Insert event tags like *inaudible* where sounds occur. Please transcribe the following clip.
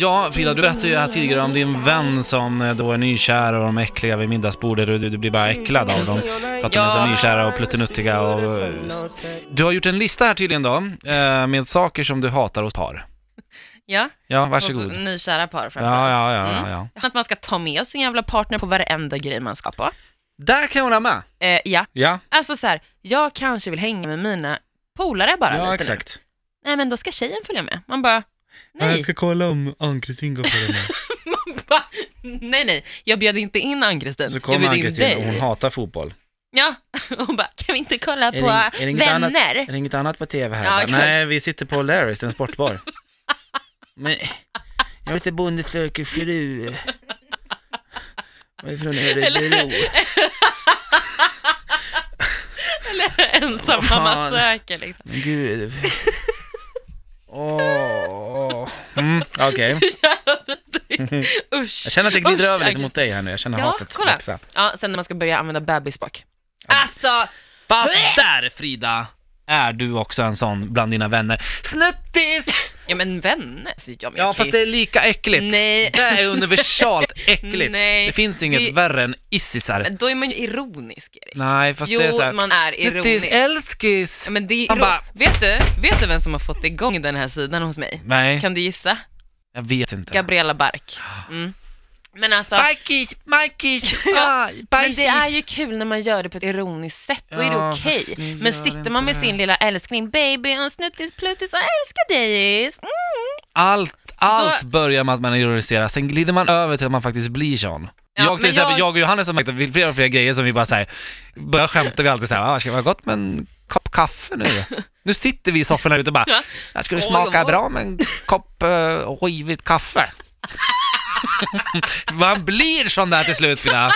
Ja, Frida, du berättade ju här tidigare om din vän som eh, då är nykär och de är äckliga vid middagsbordet och du, du blir bara äcklad av dem. För att de är så Ja. nykära och pluttenuttiga och... eh, Du har gjort en lista här tydligen då, eh, med saker som du hatar hos par. Ja, Ja, varsågod. så nykära par Ja, framförallt. ja, ja, Mm. ja, ja. Att man ska ta med sin jävla partner på varenda grej man ska på. Där kan jag hålla med. Eh, ja, Ja, alltså så här, jag kanske vill hänga med mina polare bara ja lite nu. exakt. Nej, men då ska tjejen följa med. Man bara, nej. kolla om Ann-Kristin går på det *laughs* Man bara, nej, nej, jag bjöd inte in Ann-Kristin. Så Jag bjöd in Ann-Kristin och dig. hon hatar fotboll. Ja, *laughs* och bara, kan vi inte kolla på inget vänner? Är det inget annat på tv här? Ja, Bara, exakt. Nej, vi sitter på Larrys, en sportbar. *laughs* Men, jag heter Bonde söker fru. Jag är från Örebro. Eller ensam Vad fan. mamma söker liksom. Men gud. Åh. Mm, okej. *laughs* Usch. Jag känner att jag glider Usch, över lite mot dig här nu. Jag känner Ja, hatet kolla. växa. Ja, sen när man ska börja använda bebisspråk. Alltså, Fast där Frida, är du också en sån bland dina vänner. Snuttis! Ja men vänner, så ja, men Ja, okej. fast det är lika äckligt. Nej. Det är universalt *laughs* äckligt. Nej. Det finns inget Det- värre än issisar. Men då är man ju ironisk, Erik. Nej, fast jo, det är såhär... man är ironisk. älskis! Ja, men det är Man iro- bara- vet, du, vet du vem som har fått igång den här sidan hos mig? Nej, Kan du gissa? jag vet inte. Gabriella Bark. *gasps* Mm. Men alltså, Majkis, Majkis, *laughs* ah, men det är ju kul när man gör det på ett ironiskt sätt, då är det Ja, okej. fast ni Men gör sitter man med inte sin lilla älskling, baby, en snuttis, pluttis, jag älskar dig. Mm. Allt, allt börjar med att man ironiserar, sen glider man över till att man faktiskt blir sån. Ja, jag till men exempel, jag- jag och Johannes har märkt att vi fler och fler grejer som vi bara säger börjar skämta vi alltid såhär, ah, ska det vara gott med en kopp kaffe nu? *laughs* nu sitter vi i sofforna ute och bara, Ja. jag skulle Skål, smaka gumman." bra med en kopp uh, rivigt kaffe. *laughs* man blir sån där till slut Frida.